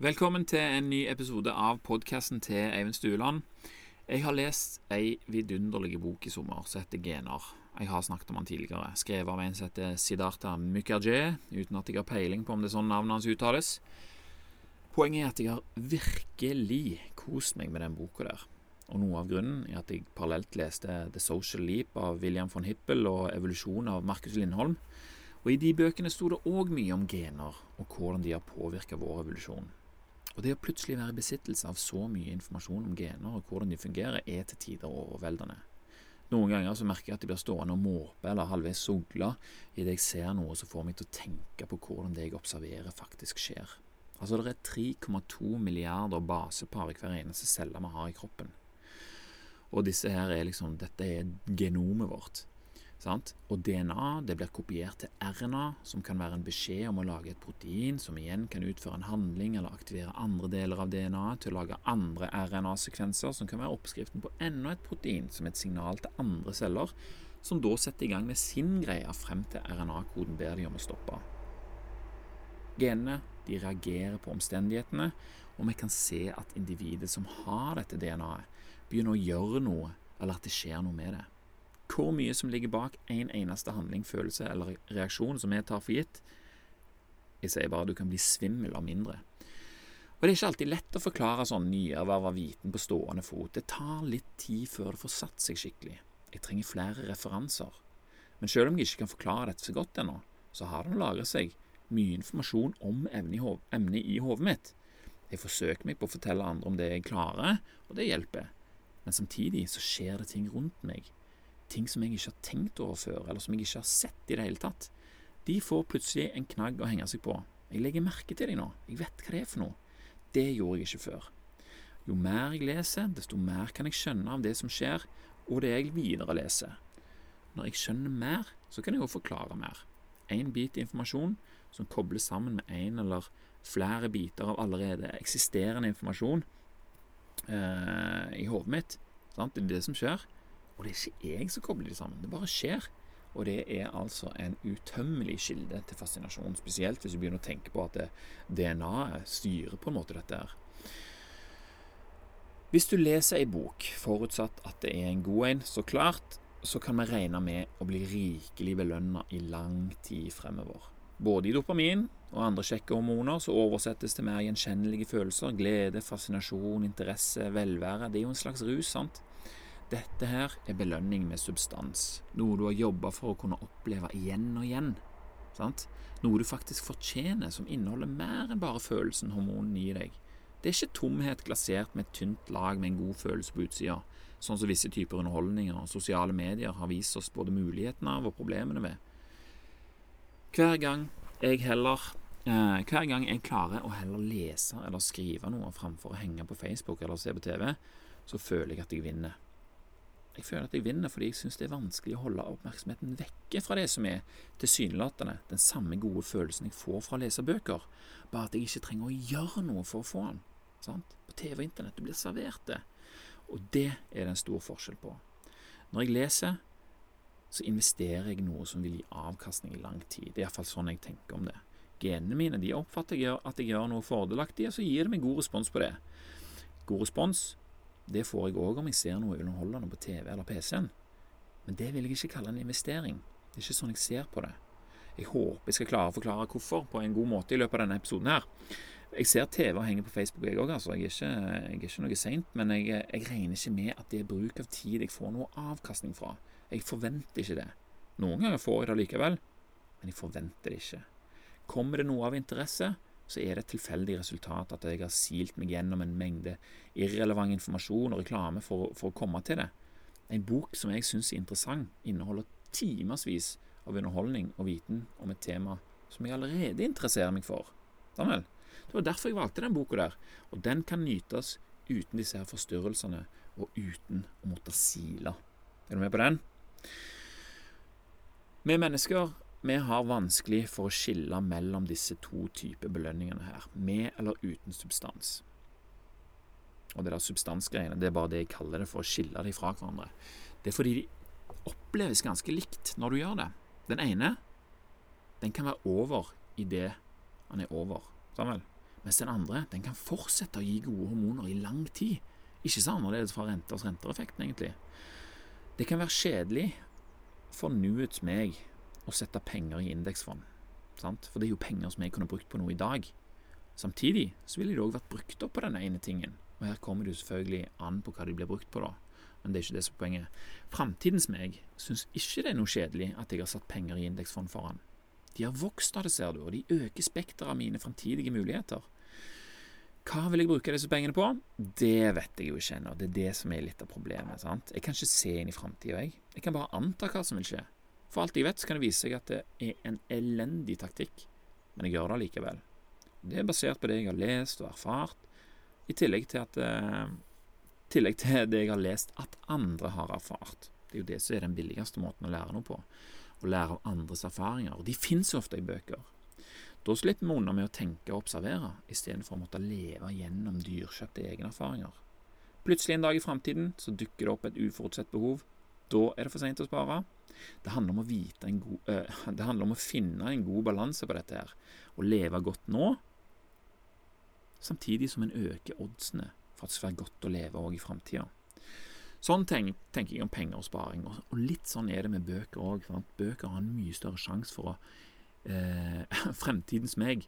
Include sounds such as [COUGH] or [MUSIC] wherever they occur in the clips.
Velkommen til en ny episode av podkasten til Eivind Stueland. Jeg har lest ei vidunderlig bok i sommer som heter Gener. Jeg har snakket om den tidligere. Skrevet av en som heter Siddhartha Mukherjee, uten at jeg har peiling på om det er sånn navnet hans uttales. Poenget er at jeg har virkelig kost meg med den boka der. Og noe av grunnen er at jeg parallelt leste The Social Leap av William von Hippel og Evolusjon av Markus Lindholm. Og i de bøkene sto det òg mye om gener, og hvordan de har påvirka vår evolusjon. Og det å plutselig være i besittelse av så mye informasjon om gener og hvordan de fungerer, er til tider overveldende. Noen ganger så merker jeg at jeg blir stående og måpe eller halvveis sogle idet jeg ser noe som får meg til å tenke på hvordan det jeg observerer, faktisk skjer. Altså Det er 3,2 milliarder basepar i hver eneste celle vi har i kroppen. Og disse her er liksom, dette er genomet vårt. Sant? Og DNA det blir kopiert til RNA, som kan være en beskjed om å lage et protein, som igjen kan utføre en handling eller aktivere andre deler av DNA til å lage andre RNA-sekvenser, som kan være oppskriften på enda et protein som et signal til andre celler, som da setter i gang med sin greie frem til RNA-koden ber de om å stoppe. Genene de reagerer på omstendighetene, og vi kan se at individet som har dette DNA-et, begynner å gjøre noe, eller at det skjer noe med det hvor mye som ligger bak en eneste handling, følelse eller reaksjon som vi tar for gitt. Jeg sier bare du kan bli svimmel av mindre. Og Det er ikke alltid lett å forklare sånn nyerverva viten på stående fot. Det tar litt tid før det får satt seg skikkelig. Jeg trenger flere referanser. Men selv om jeg ikke kan forklare dette så godt ennå, så har det lagret seg mye informasjon om emnet i hodet mitt. Jeg forsøker meg på å fortelle andre om det jeg klarer, og det hjelper. Men samtidig så skjer det ting rundt meg ting som jeg ikke har tenkt over før, eller som jeg ikke har sett i det hele tatt, de får plutselig en knagg å henge seg på. Jeg legger merke til dem nå. Jeg vet hva det er for noe. Det gjorde jeg ikke før. Jo mer jeg leser, desto mer kan jeg skjønne av det som skjer, og det jeg videre leser. Når jeg skjønner mer, så kan jeg også forklare mer. En bit informasjon som kobles sammen med en eller flere biter av allerede eksisterende informasjon eh, i hodet mitt. Sant? Det er det som skjer. Og det er ikke jeg som kobler de sammen, det bare skjer. Og det er altså en utømmelig kilde til fascinasjon, spesielt hvis du begynner å tenke på at DNA-et styrer på en måte dette her. Hvis du leser ei bok, forutsatt at det er en god en, så klart, så kan vi regne med å bli rikelig belønna i lang tid fremover. Både i dopamin og andre kjekke hormoner så oversettes til mer gjenkjennelige følelser, glede, fascinasjon, interesse, velvære. Det er jo en slags rus, sant? Dette her er belønning med substans, noe du har jobba for å kunne oppleve igjen og igjen. Sant? Noe du faktisk fortjener, som inneholder mer enn bare følelsen hormonene gir deg. Det er ikke tomhet glasert med et tynt lag med en god følelse på utsida, sånn som visse typer underholdninger og sosiale medier har vist oss både mulighetene av og problemene med. Hver gang jeg heller eh, hver gang jeg klarer å heller lese eller skrive noe framfor å henge på Facebook eller se på TV, så føler jeg at jeg vinner. Jeg føler at jeg vinner fordi jeg syns det er vanskelig å holde oppmerksomheten vekke fra det som er tilsynelatende den samme gode følelsen jeg får fra å lese bøker, bare at jeg ikke trenger å gjøre noe for å få den. Sant? På TV og Internett du blir servert det. Og det er det en stor forskjell på. Når jeg leser, så investerer jeg noe som vil gi avkastning i lang tid. Det er iallfall sånn jeg tenker om det. Genene mine de oppfatter at jeg gjør noe fordelaktig, og så gir det meg god respons på det. God respons det får jeg òg om jeg ser noe underholdende på TV eller PC-en. Men det vil jeg ikke kalle en investering. Det er ikke sånn jeg ser på det. Jeg håper jeg skal klare å forklare hvorfor på en god måte i løpet av denne episoden her. Jeg ser TV og henger på Facebook, jeg òg, altså. Jeg er ikke, jeg er ikke noe seint. Men jeg, jeg, regner ikke med at det er bruk av tid jeg får noe avkastning fra. Jeg forventer ikke det. Noen ganger får jeg det likevel, men jeg forventer det ikke. Kommer det noe av interesse, så er det et tilfeldig resultat at jeg har silt meg gjennom en mengde irrelevant informasjon og reklame for, for å komme til det. En bok som jeg syns er interessant, inneholder timevis av underholdning og viten om et tema som jeg allerede interesserer meg for. Daniel, Det var derfor jeg valgte den boka der, og den kan nytes uten disse her forstyrrelsene og uten å måtte sile. Er du med på den? Vi mennesker vi har vanskelig for å skille mellom disse to typer belønningene her, med eller uten substans. Og det der substansgreiene, det er bare det jeg kaller det for å skille dem fra hverandre. Det er fordi de oppleves ganske likt når du gjør det. Den ene, den kan være over i det han er over. Samuel. mens den andre den kan fortsette å gi gode hormoner i lang tid. Ikke så annerledes fra renters rentereffekten, egentlig. Det kan være kjedelig for nuets meg å sette penger i indeksfond, sant? for det er jo penger som jeg kunne brukt på noe i dag. Samtidig så ville de òg vært brukt opp på den ene tingen, og her kommer det jo selvfølgelig an på hva de blir brukt på, da. Men det er ikke det som er poenget. Framtidens meg syns ikke det er noe kjedelig at jeg har satt penger i indeksfond foran. De har vokst av det, ser du, og de øker spekteret av mine framtidige muligheter. Hva vil jeg bruke disse pengene på? Det vet jeg jo ikke ennå. Det er det som er litt av problemet. sant? Jeg kan ikke se inn i framtida, jeg. Jeg kan bare anta hva som vil skje. For alt jeg vet, så kan det vise seg at det er en elendig taktikk, men jeg gjør det likevel. Det er basert på det jeg har lest og erfart, i tillegg til, at, eh, tillegg til det jeg har lest at andre har erfart. Det er jo det som er den billigste måten å lære noe på Å lære av andres erfaringer. og De finnes ofte i bøker. Da slipper vi unna med å tenke og observere, istedenfor å måtte leve gjennom dyrkjøpte egne erfaringer. Plutselig en dag i framtiden dukker det opp et uforutsett behov. Da er det for seint å spare. Det handler, god, uh, [LAUGHS] det handler om å finne en god balanse på dette her, og leve godt nå, samtidig som en øker oddsene for at det skal være godt å leve òg i framtida. Sånn tenk, tenker jeg om penger og sparing. Og, og litt sånn er det med bøker òg. Bøker har en mye større sjanse for å uh, [LAUGHS] Fremtidens meg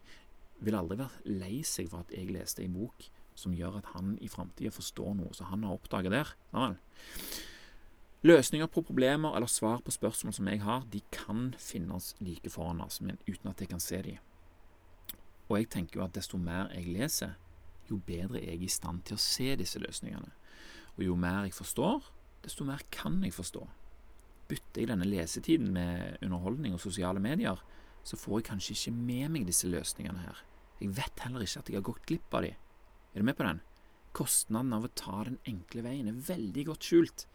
vil aldri være lei seg for at jeg leste en bok som gjør at han i framtida forstår noe som han har oppdaget der. Ja, Løsninger på problemer eller svar på spørsmål som jeg har, de kan finnes like foran oss, men uten at jeg kan se dem. Og jeg tenker jo at desto mer jeg leser, jo bedre er jeg i stand til å se disse løsningene. Og jo mer jeg forstår, desto mer kan jeg forstå. Bytter jeg denne lesetiden med underholdning og sosiale medier, så får jeg kanskje ikke med meg disse løsningene her. Jeg vet heller ikke at jeg har gått glipp av de. Er du med på den? Kostnaden av å ta den enkle veien er veldig godt skjult.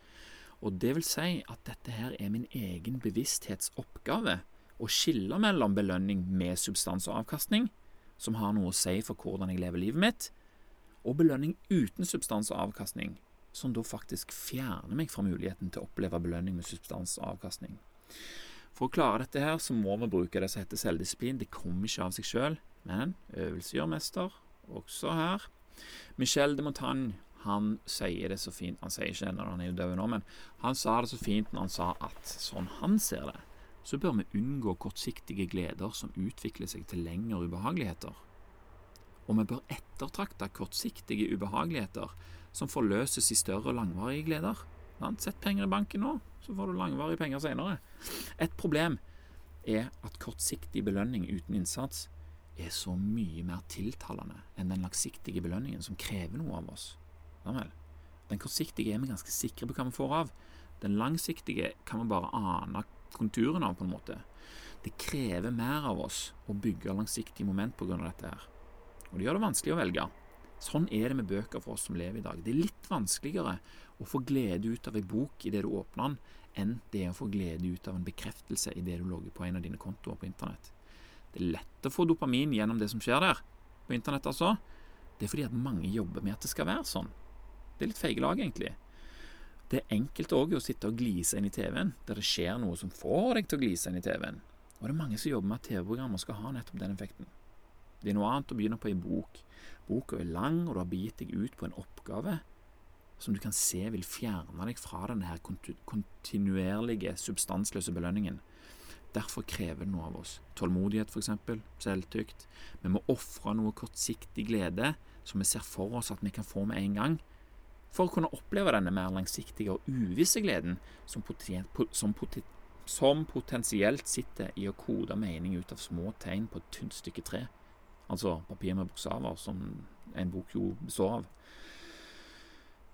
Og det vil si at dette her er min egen bevissthetsoppgave å skille mellom belønning med substans og avkastning, som har noe å si for hvordan jeg lever livet mitt, og belønning uten substans og avkastning, som da faktisk fjerner meg fra muligheten til å oppleve belønning med substans og avkastning. For å klare dette her, så må vi bruke det som heter selvdisiplin. Det kommer ikke av seg sjøl, men øvelse gjør mester, også her. Michel de Montagne han sier det så fint Han sier ikke det når han er død nå, men han sa det så fint når han sa at sånn han ser det, så bør vi unngå kortsiktige gleder som utvikler seg til lengre ubehageligheter. Og vi bør ettertrakte kortsiktige ubehageligheter som forløses i større og langvarige gleder. Sett penger i banken nå, så får du langvarige penger senere. Et problem er at kortsiktig belønning uten innsats er så mye mer tiltalende enn den langsiktige belønningen som krever noe av oss. Vel. Den kortsiktige er vi ganske sikre på hva vi får av. Den langsiktige kan vi bare ane konturene av, på en måte. Det krever mer av oss å bygge langsiktig moment pga. dette her. Og det gjør det vanskelig å velge. Sånn er det med bøker for oss som lever i dag. Det er litt vanskeligere å få glede ut av ei bok idet du åpner den, enn det er å få glede ut av en bekreftelse idet du logger på en av dine kontoer på internett. Det er lett å få dopamin gjennom det som skjer der, på internett altså. Det er fordi at mange jobber med at det skal være sånn. Det er litt feige lag, egentlig. Det er enkelt òg å sitte og glise inn i TV-en, der det skjer noe som får deg til å glise inn i TV-en. Og det er mange som jobber med at TV-programmer skal ha nettopp den effekten. Det er noe annet å begynne på ei bok. Boka er lang, og du har begitt deg ut på en oppgave som du kan se vil fjerne deg fra denne her kontinuerlige, substansløse belønningen. Derfor krever det noe av oss. Tålmodighet, f.eks. Selvtykt. Vi må ofre noe kortsiktig glede som vi ser for oss at vi kan få med en gang, for å kunne oppleve denne mer langsiktige og uvisse gleden som, som, som potensielt sitter i å kode mening ut av små tegn på et tynt stykke tre altså papir med bokstaver, som en bok jo består av.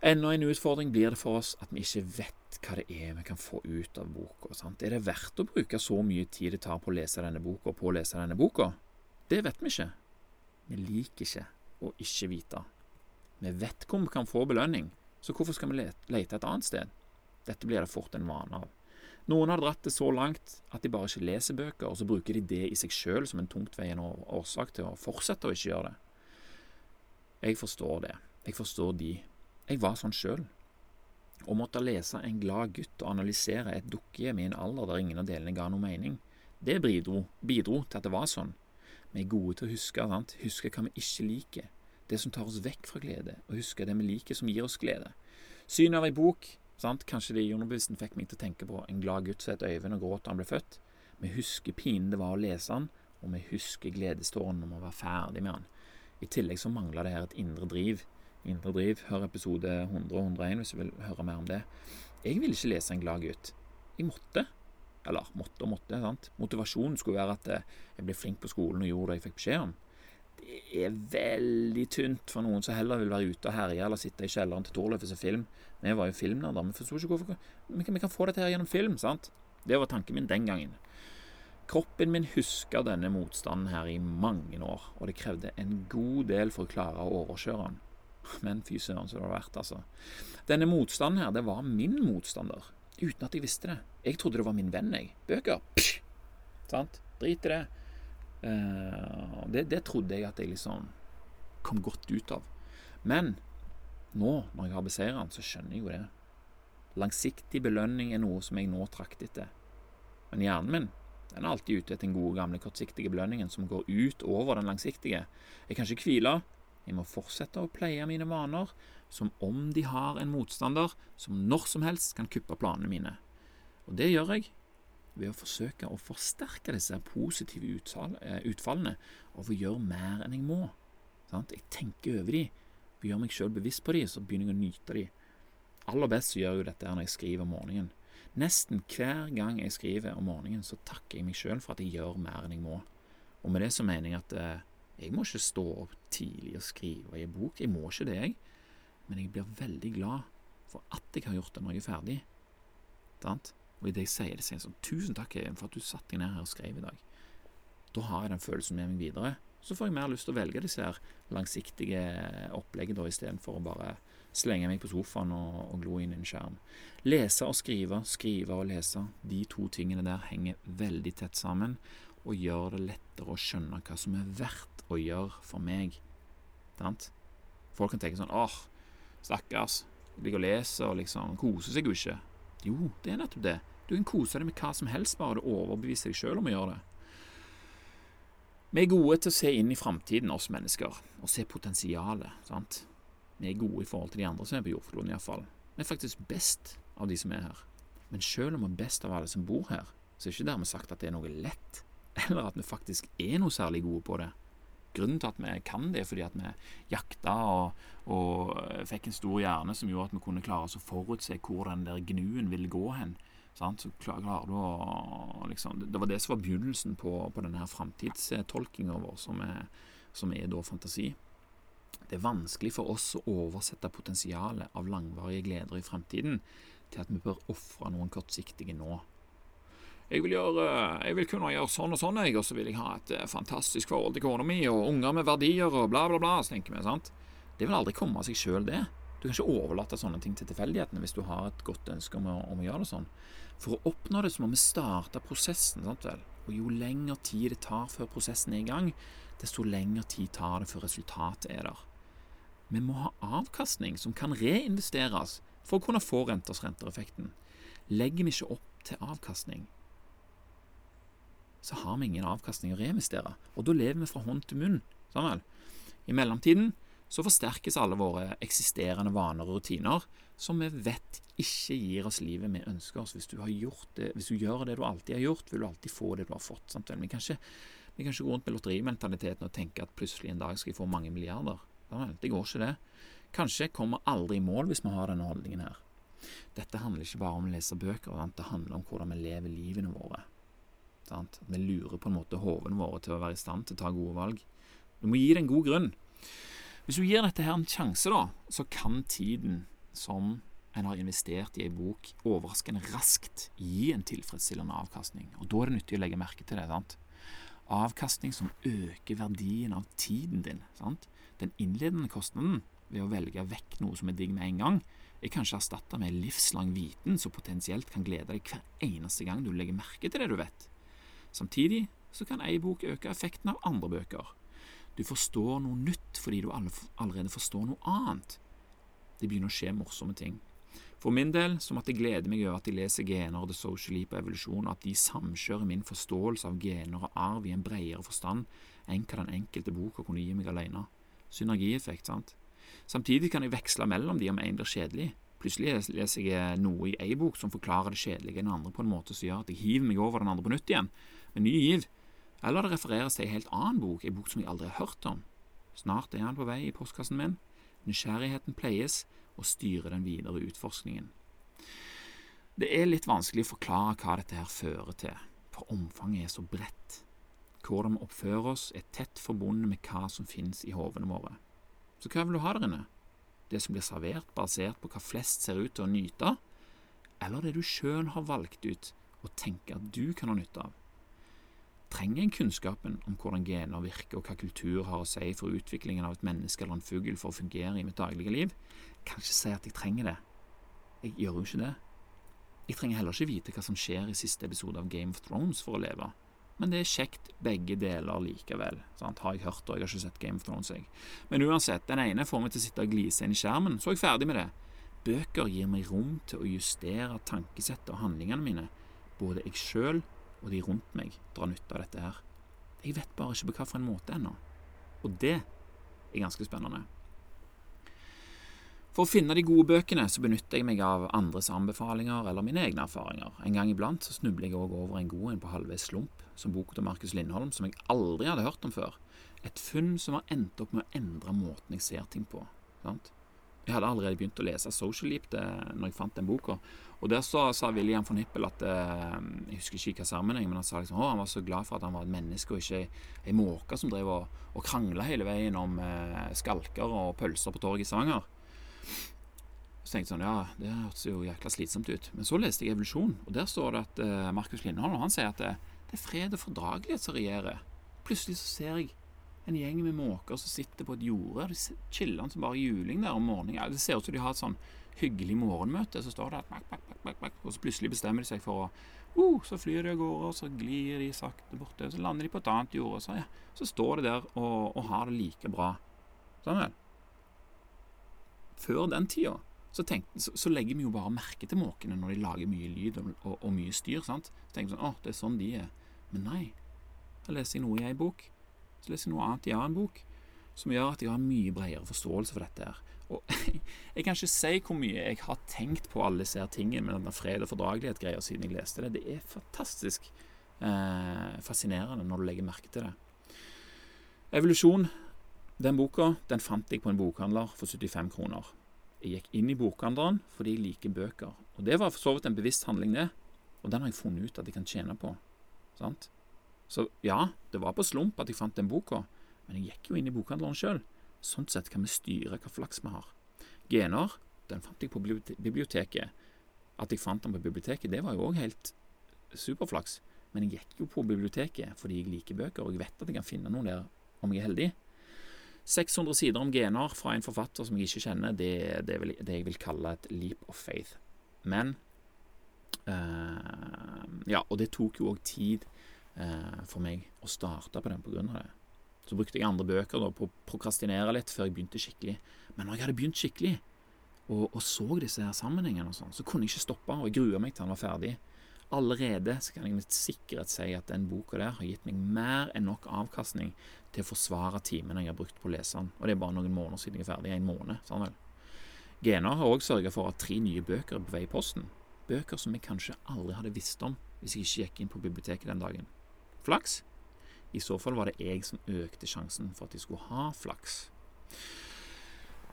Enda en utfordring blir det for oss at vi ikke vet hva det er vi kan få ut av boka. Er det verdt å bruke så mye tid det tar på å lese denne boka på å lese denne boka? Det vet vi ikke. Vi liker ikke å ikke vite. Vi vet hvor vi kan få belønning, så hvorfor skal vi lete et annet sted? Dette blir det fort en vane av. Noen har dratt det så langt at de bare ikke leser bøker, og så bruker de det i seg sjøl som en tungtveiende årsak til å fortsette å ikke gjøre det. Jeg forstår det. Jeg forstår de. Jeg var sånn sjøl. Å måtte lese En glad gutt og analysere et dukkehjem i en alder der ingen av delene ga noe mening, det bidro, bidro til at det var sånn. Vi er gode til å huske, sant? huske hva vi ikke liker. Det som tar oss vekk fra glede, og huske det vi liker som gir oss glede. Synet av ei bok sant? Kanskje det i underbevisstheten fikk meg til å tenke på en glad gutt som het Øyvind og gråt da han ble født. Vi husker pinen det var å lese han, og vi husker gledestårene når vi var ferdig med han. I tillegg så mangla det her et indre driv. Indre driv, Hør episode 100 og 101 hvis du vil høre mer om det. Jeg ville ikke lese En glad gutt. Jeg måtte. Eller måtte og måtte. sant? Motivasjonen skulle være at eh, jeg ble flink på skolen og gjorde det jeg fikk beskjed om. Det er veldig tynt for noen som heller vil være ute og herje eller sitte i kjelleren til Torleif og se film. Vi var jo filmnerder. Vi forsto ikke hvorfor vi kan, vi kan få dette her gjennom film. sant? Det var tanken min den gangen. Kroppen min husker denne motstanden her i mange år, og det krevde en god del for å klare å overkjøre den. Men fy søren så det var verdt, altså. Denne motstanden her, det var min motstander, uten at jeg visste det. Jeg trodde det var min venn, jeg. Bøker. Psh! Sant? Drit i det. Uh, det. Det trodde jeg at jeg liksom kom godt ut av. Men nå, når jeg har beseiret så skjønner jeg jo det. Langsiktig belønning er noe som jeg nå trakter etter. Men hjernen min den er alltid ute etter den gode, gamle, kortsiktige belønningen som går ut over den langsiktige. Jeg kan ikke hvile. Jeg må fortsette å pleie mine vaner som om de har en motstander som når som helst kan kuppe planene mine. Og det gjør jeg ved å forsøke å forsterke disse positive eh, utfallene og få gjøre mer enn jeg må. Jeg tenker over de, gjør meg sjøl bevisst på de, så begynner jeg å nyte de. Aller best så gjør jeg dette når jeg skriver om morgenen. Nesten hver gang jeg skriver om morgenen, så takker jeg meg sjøl for at jeg gjør mer enn jeg må. Og med det så mener jeg at eh, jeg må ikke stå opp tidlig og skrive i en bok. Jeg må ikke det, jeg. Men jeg blir veldig glad for at jeg har gjort det når jeg er ferdig. Sant? Og idet jeg sier det, sier jeg sånn Tusen takk for at du satte deg ned her og skrev i dag. Da har jeg den følelsen med meg videre. Så får jeg mer lyst til å velge disse her langsiktige oppleggene istedenfor å bare slenge meg på sofaen og, og glo inn i en skjerm. Lese og skrive, skrive og lese, de to tingene der henger veldig tett sammen og gjør det lettere å skjønne hva som er verdt å gjøre for meg. Sant? Folk kan tenke sånn åh, stakkars, ligger og leser og liksom koser seg jo ikke. Jo, det er nettopp det. Du kan kose deg med hva som helst, bare du overbeviser deg sjøl om å gjøre det. Vi er gode til å se inn i framtiden, oss mennesker, og se potensialet. sant? Vi er gode i forhold til de andre som er på jordkloden, iallfall. Vi er faktisk best av de som er her. Men selv om vi er best av alle som bor her, så er ikke dermed sagt at det er noe lett, eller at vi faktisk er noe særlig gode på det. Grunnen til at vi kan det, er fordi at vi jakta og, og fikk en stor hjerne som gjorde at vi kunne klare oss å forutse hvor den der gnuen ville gå hen. Sant? Så klarer du å liksom, Det var det som var begynnelsen på, på denne framtidstolkinga vår, som er, som er da fantasi. Det er vanskelig for oss å oversette potensialet av langvarige gleder i framtiden til at vi bør ofre noen kortsiktige nå. Jeg vil, gjøre, jeg vil, kunne gjøre sånn og sånn, jeg, og så vil jeg ha et eh, fantastisk forhold til kona mi og unger med verdier og bla, bla, bla. Så tenker vi, sant? Det vil aldri komme av seg sjøl, det. Du kan ikke overlate sånne ting til tilfeldighetene hvis du har et godt ønske om å, om å gjøre det sånn. For å oppnå det så må vi starte prosessen. sant vel? Og jo lengre tid det tar før prosessen er i gang, desto lengre tid tar det før resultatet er der. Vi må ha avkastning som kan reinvesteres for å kunne få renters rentereffekten. Legger vi ikke opp til avkastning, så har vi ingen avkastning å reinvestere, og da lever vi fra hånd til munn. Sånn vel? I mellomtiden så forsterkes alle våre eksisterende vaner og rutiner som vi vet ikke gir oss livet vi ønsker oss. Hvis du, det, hvis du, gjør det du alltid har gjort, vil du alltid få det du har fått. Vi, kan ikke, vi kan ikke gå rundt med lotterimentaliteten og tenke at plutselig en dag skal jeg få mange milliarder. Det går ikke, det. Kanskje kommer aldri i mål hvis vi har denne holdningen her. Dette handler ikke bare om å lese bøker, det handler om hvordan vi lever livene våre. Sant? Vi lurer på en måte hovene våre til å være i stand til å ta gode valg. Du må gi det en god grunn. Hvis du gir dette her en sjanse, da, så kan tiden som en har investert i ei bok, overraskende raskt gi en tilfredsstillende avkastning. Og Da er det nyttig å legge merke til det. sant? Avkastning som øker verdien av tiden din. sant? Den innledende kostnaden ved å velge vekk noe som er digg med en gang, er kanskje erstatta med livslang viten som potensielt kan glede deg hver eneste gang du legger merke til det du vet. Samtidig så kan ei bok øke effekten av andre bøker. Du forstår noe nytt fordi du allerede forstår noe annet det begynner å skje morsomme ting. For min del så måtte jeg glede meg over at jeg leser gener, The Social Leap og evolusjon, og at de samkjører min forståelse av gener og arv i en bredere forstand enn hva den enkelte boka kunne gi meg alene. Synergieffekt, sant? Samtidig kan jeg veksle mellom de om en blir kjedelig. Plutselig leser jeg noe i ei bok som forklarer det kjedelige i den andre på en måte som gjør at jeg hiver meg over den andre på nytt igjen, med ny giv. Eller det refereres til en helt annen bok, en bok som jeg aldri har hørt om. Snart er han på vei i postkassen min. Nysgjerrigheten pleies, og styrer den videre utforskningen. Det er litt vanskelig å forklare hva dette her fører til, for omfanget er så bredt. Hvordan vi oppfører oss, er tett forbundet med hva som finnes i hovene våre. Så hva vil du ha der inne? Det som blir servert basert på hva flest ser ut til å nyte, eller det du sjøl har valgt ut og tenker at du kan ha nytte av? Trenger en kunnskapen om hvordan gener virker og hva kultur har å si for utviklingen av et menneske eller en fugl for å fungere i mitt daglige liv, kan ikke si at jeg trenger det. Jeg gjør jo ikke det. Jeg trenger heller ikke vite hva som skjer i siste episode av Game of Thrones for å leve. Men det er kjekt begge deler likevel. Sant? Har jeg hørt, og jeg har ikke sett Game of Thrones. Jeg. Men uansett, den ene får meg til å sitte og glise inn i skjermen, så er jeg ferdig med det. Bøker gir meg rom til å justere tankesettet og handlingene mine. Både jeg sjøl og de rundt meg drar nytte av dette her. Jeg vet bare ikke på hvilken måte ennå. Og det er ganske spennende. For å finne de gode bøkene så benytter jeg meg av andres anbefalinger eller mine egne erfaringer. En gang iblant så snubler jeg òg over en god en på halvveis slump, som boka til Markus Lindholm, som jeg aldri hadde hørt om før. Et funn som har endt opp med å endre måten jeg ser ting på. Sant? Jeg hadde allerede begynt å lese Social Leap det, når jeg fant den boka. Og der så, sa William von Hippel at eh, Jeg husker ikke hva sammenheng, men han sa liksom, han var så glad for at han var et menneske og ikke ei måke som drev og, og krangla hele veien om eh, skalker og pølser på torget i Stavanger. Så tenkte jeg sånn, ja, det hørtes jo jækla slitsomt ut. Men så leste jeg Evolusjon, og der står det at eh, Markus Lindholm han sier at det, det, er fred og fordragelighet som regjerer. Plutselig så ser jeg en gjeng med måker som sitter på et jorde. De chiller som bare juling der om morgenen. Ja, det ser ut som de har et sånn hyggelig morgenmøte. Så står det bak, bak, bak, bak, og så plutselig bestemmer de seg for å uh, Så flyr de av gårde, og så glir de sakte borte. Så lander de på et annet jorde, så, ja, så står de der og, og har det like bra. Sånn vel før den tida så, tenkte, så, så, legger vi jo bare merke til måkene når de lager mye lyd og, og, og mye styr. sant? Så tenker vi sånn, å, det er sånn de er. Men nei. Da leser jeg noe i ei bok, så leser jeg noe annet i en annen bok, som gjør at jeg har mye bredere forståelse for dette. her. Og [LAUGHS] Jeg kan ikke si hvor mye jeg har tenkt på alle disse tingene med denne fred og fordragelighet-greia siden jeg leste det. Det er fantastisk eh, fascinerende når du legger merke til det. Evolusjon den boka den fant jeg på en bokhandler for 75 kroner. Jeg gikk inn i bokhandleren fordi jeg liker bøker. Og Det var for så vidt en bevisst handling, det. Og den har jeg funnet ut at jeg kan tjene på. Sant? Så ja, det var på slump at jeg fant den boka, men jeg gikk jo inn i bokhandleren sjøl. Sånn sett kan vi styre hva flaks vi har. Gener den fant jeg på biblioteket. At jeg fant den på biblioteket, det var jo òg helt superflaks. Men jeg gikk jo på biblioteket fordi jeg liker bøker, og jeg vet at jeg kan finne noen der om jeg er heldig. 600 sider om gener fra en forfatter som jeg ikke kjenner, det er det, det, jeg vil kalle et leap of faith. Men uh, Ja, og det tok jo òg tid for meg å starte på den pga. det. Så brukte jeg andre bøker da, på å prokrastinere litt før jeg begynte skikkelig. Men når jeg hadde begynt skikkelig, og, og så disse her sammenhengene, og sånn, så kunne jeg ikke stoppe, og jeg grua meg til han var ferdig. Allerede så kan jeg med sikkerhet si at den boka der har gitt meg mer enn nok avkastning til å forsvare timene jeg har brukt på å lese den. Og det er bare noen måneder siden jeg er ferdig. En måned, sa han vel. Gena har òg sørga for at tre nye bøker er på vei i posten. Bøker som jeg kanskje aldri hadde visst om hvis jeg ikke gikk inn på biblioteket den dagen. Flaks? I så fall var det jeg som økte sjansen for at jeg skulle ha flaks.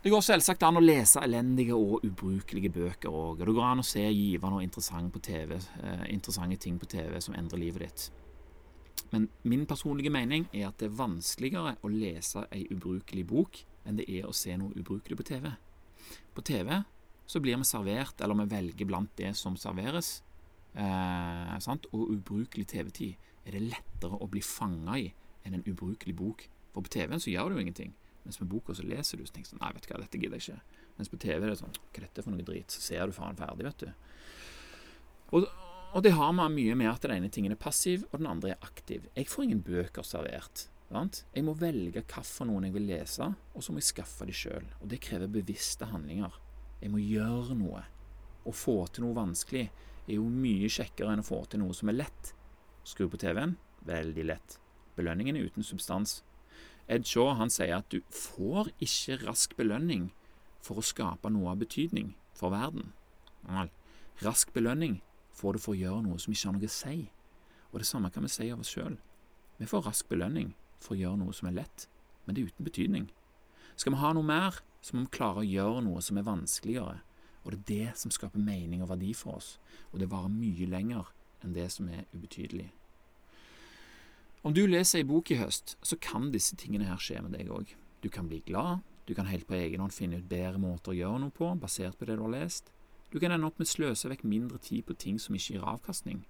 Det går selvsagt an å lese elendige og ubrukelige bøker òg, det går an å se givende og på TV, eh, interessante ting på TV som endrer livet ditt. Men min personlige mening er at det er vanskeligere å lese ei ubrukelig bok enn det er å se noe ubrukelig på TV. På TV så blir vi servert, eller vi velger blant det som serveres, eh, og ubrukelig TV-tid er det lettere å bli fanga i enn en ubrukelig bok. For på TV-en så gjør du jo ingenting. Mens med boka så leser du så tenker du sånn Nei, vet du hva, dette gidder jeg ikke. Mens på TV er det sånn Hva er dette for noe drit? Så ser du faen ferdig, vet du. Og, og det har man mye med at den ene tingen er passiv, og den andre er aktiv. Jeg får ingen bøker servert. Sant? Jeg må velge hvilke jeg vil lese, og så må jeg skaffe de sjøl. Og det krever bevisste handlinger. Jeg må gjøre noe. Å få til noe vanskelig er jo mye kjekkere enn å få til noe som er lett. Skru på TV-en veldig lett. Belønningen er uten substans. Ed Shaw han sier at du får ikke rask belønning for å skape noe av betydning for verden. Rask belønning får du for å gjøre noe som ikke har noe å si. Og det samme kan vi si av oss sjøl. Vi får rask belønning for å gjøre noe som er lett, men det er uten betydning. Skal vi ha noe mer, så må vi klare å gjøre noe som er vanskeligere, og det er det som skaper mening og verdi for oss, og det varer mye lenger enn det som er ubetydelig. Om du leser ei bok i høst, så kan disse tingene her skje med deg òg. Du kan bli glad, du kan helt på egen hånd finne ut bedre måter å gjøre noe på, basert på det du har lest. Du kan ende opp med å sløse vekk mindre tid på ting som ikke gir avkastning.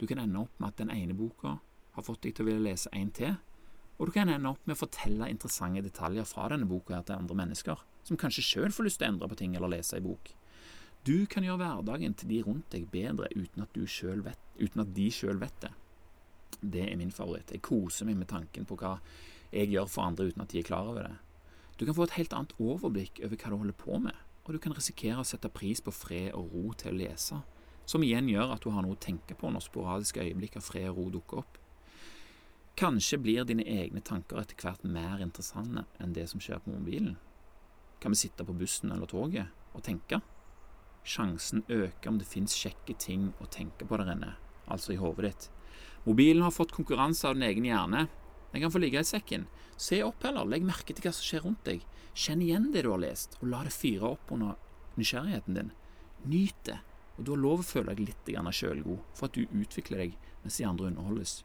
Du kan ende opp med at den ene boka har fått deg til å ville lese en til, og du kan ende opp med å fortelle interessante detaljer fra denne boka til andre mennesker, som kanskje sjøl får lyst til å endre på ting eller lese ei bok. Du kan gjøre hverdagen til de rundt deg bedre uten at, vet, uten at de sjøl vet det. Det er min favoritt. Jeg koser meg med tanken på hva jeg gjør for andre uten at de er klar over det. Du kan få et helt annet overblikk over hva du holder på med, og du kan risikere å sette pris på fred og ro til å lese, som igjen gjør at du har noe å tenke på når sporadiske øyeblikk av fred og ro dukker opp. Kanskje blir dine egne tanker etter hvert mer interessante enn det som skjer på mobilen. Kan vi sitte på bussen eller toget og tenke? Sjansen øker om det fins kjekke ting å tenke på der inne, altså i hodet ditt. Mobilen har fått konkurranse av din egen hjerne. Den kan få ligge i sekken. Se opp heller, legg merke til hva som skjer rundt deg. Kjenn igjen det du har lest, og la det fyre opp under nysgjerrigheten din. Nyt det, og du har lov å føle deg litt sjølgod for at du utvikler deg mens de andre underholdes.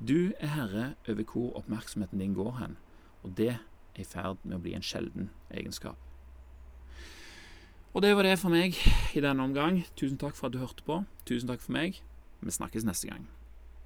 Du er herre over hvor oppmerksomheten din går hen, og det er i ferd med å bli en sjelden egenskap. Og det var det for meg i denne omgang. Tusen takk for at du hørte på. Tusen takk for meg. Vi snakkes neste gang.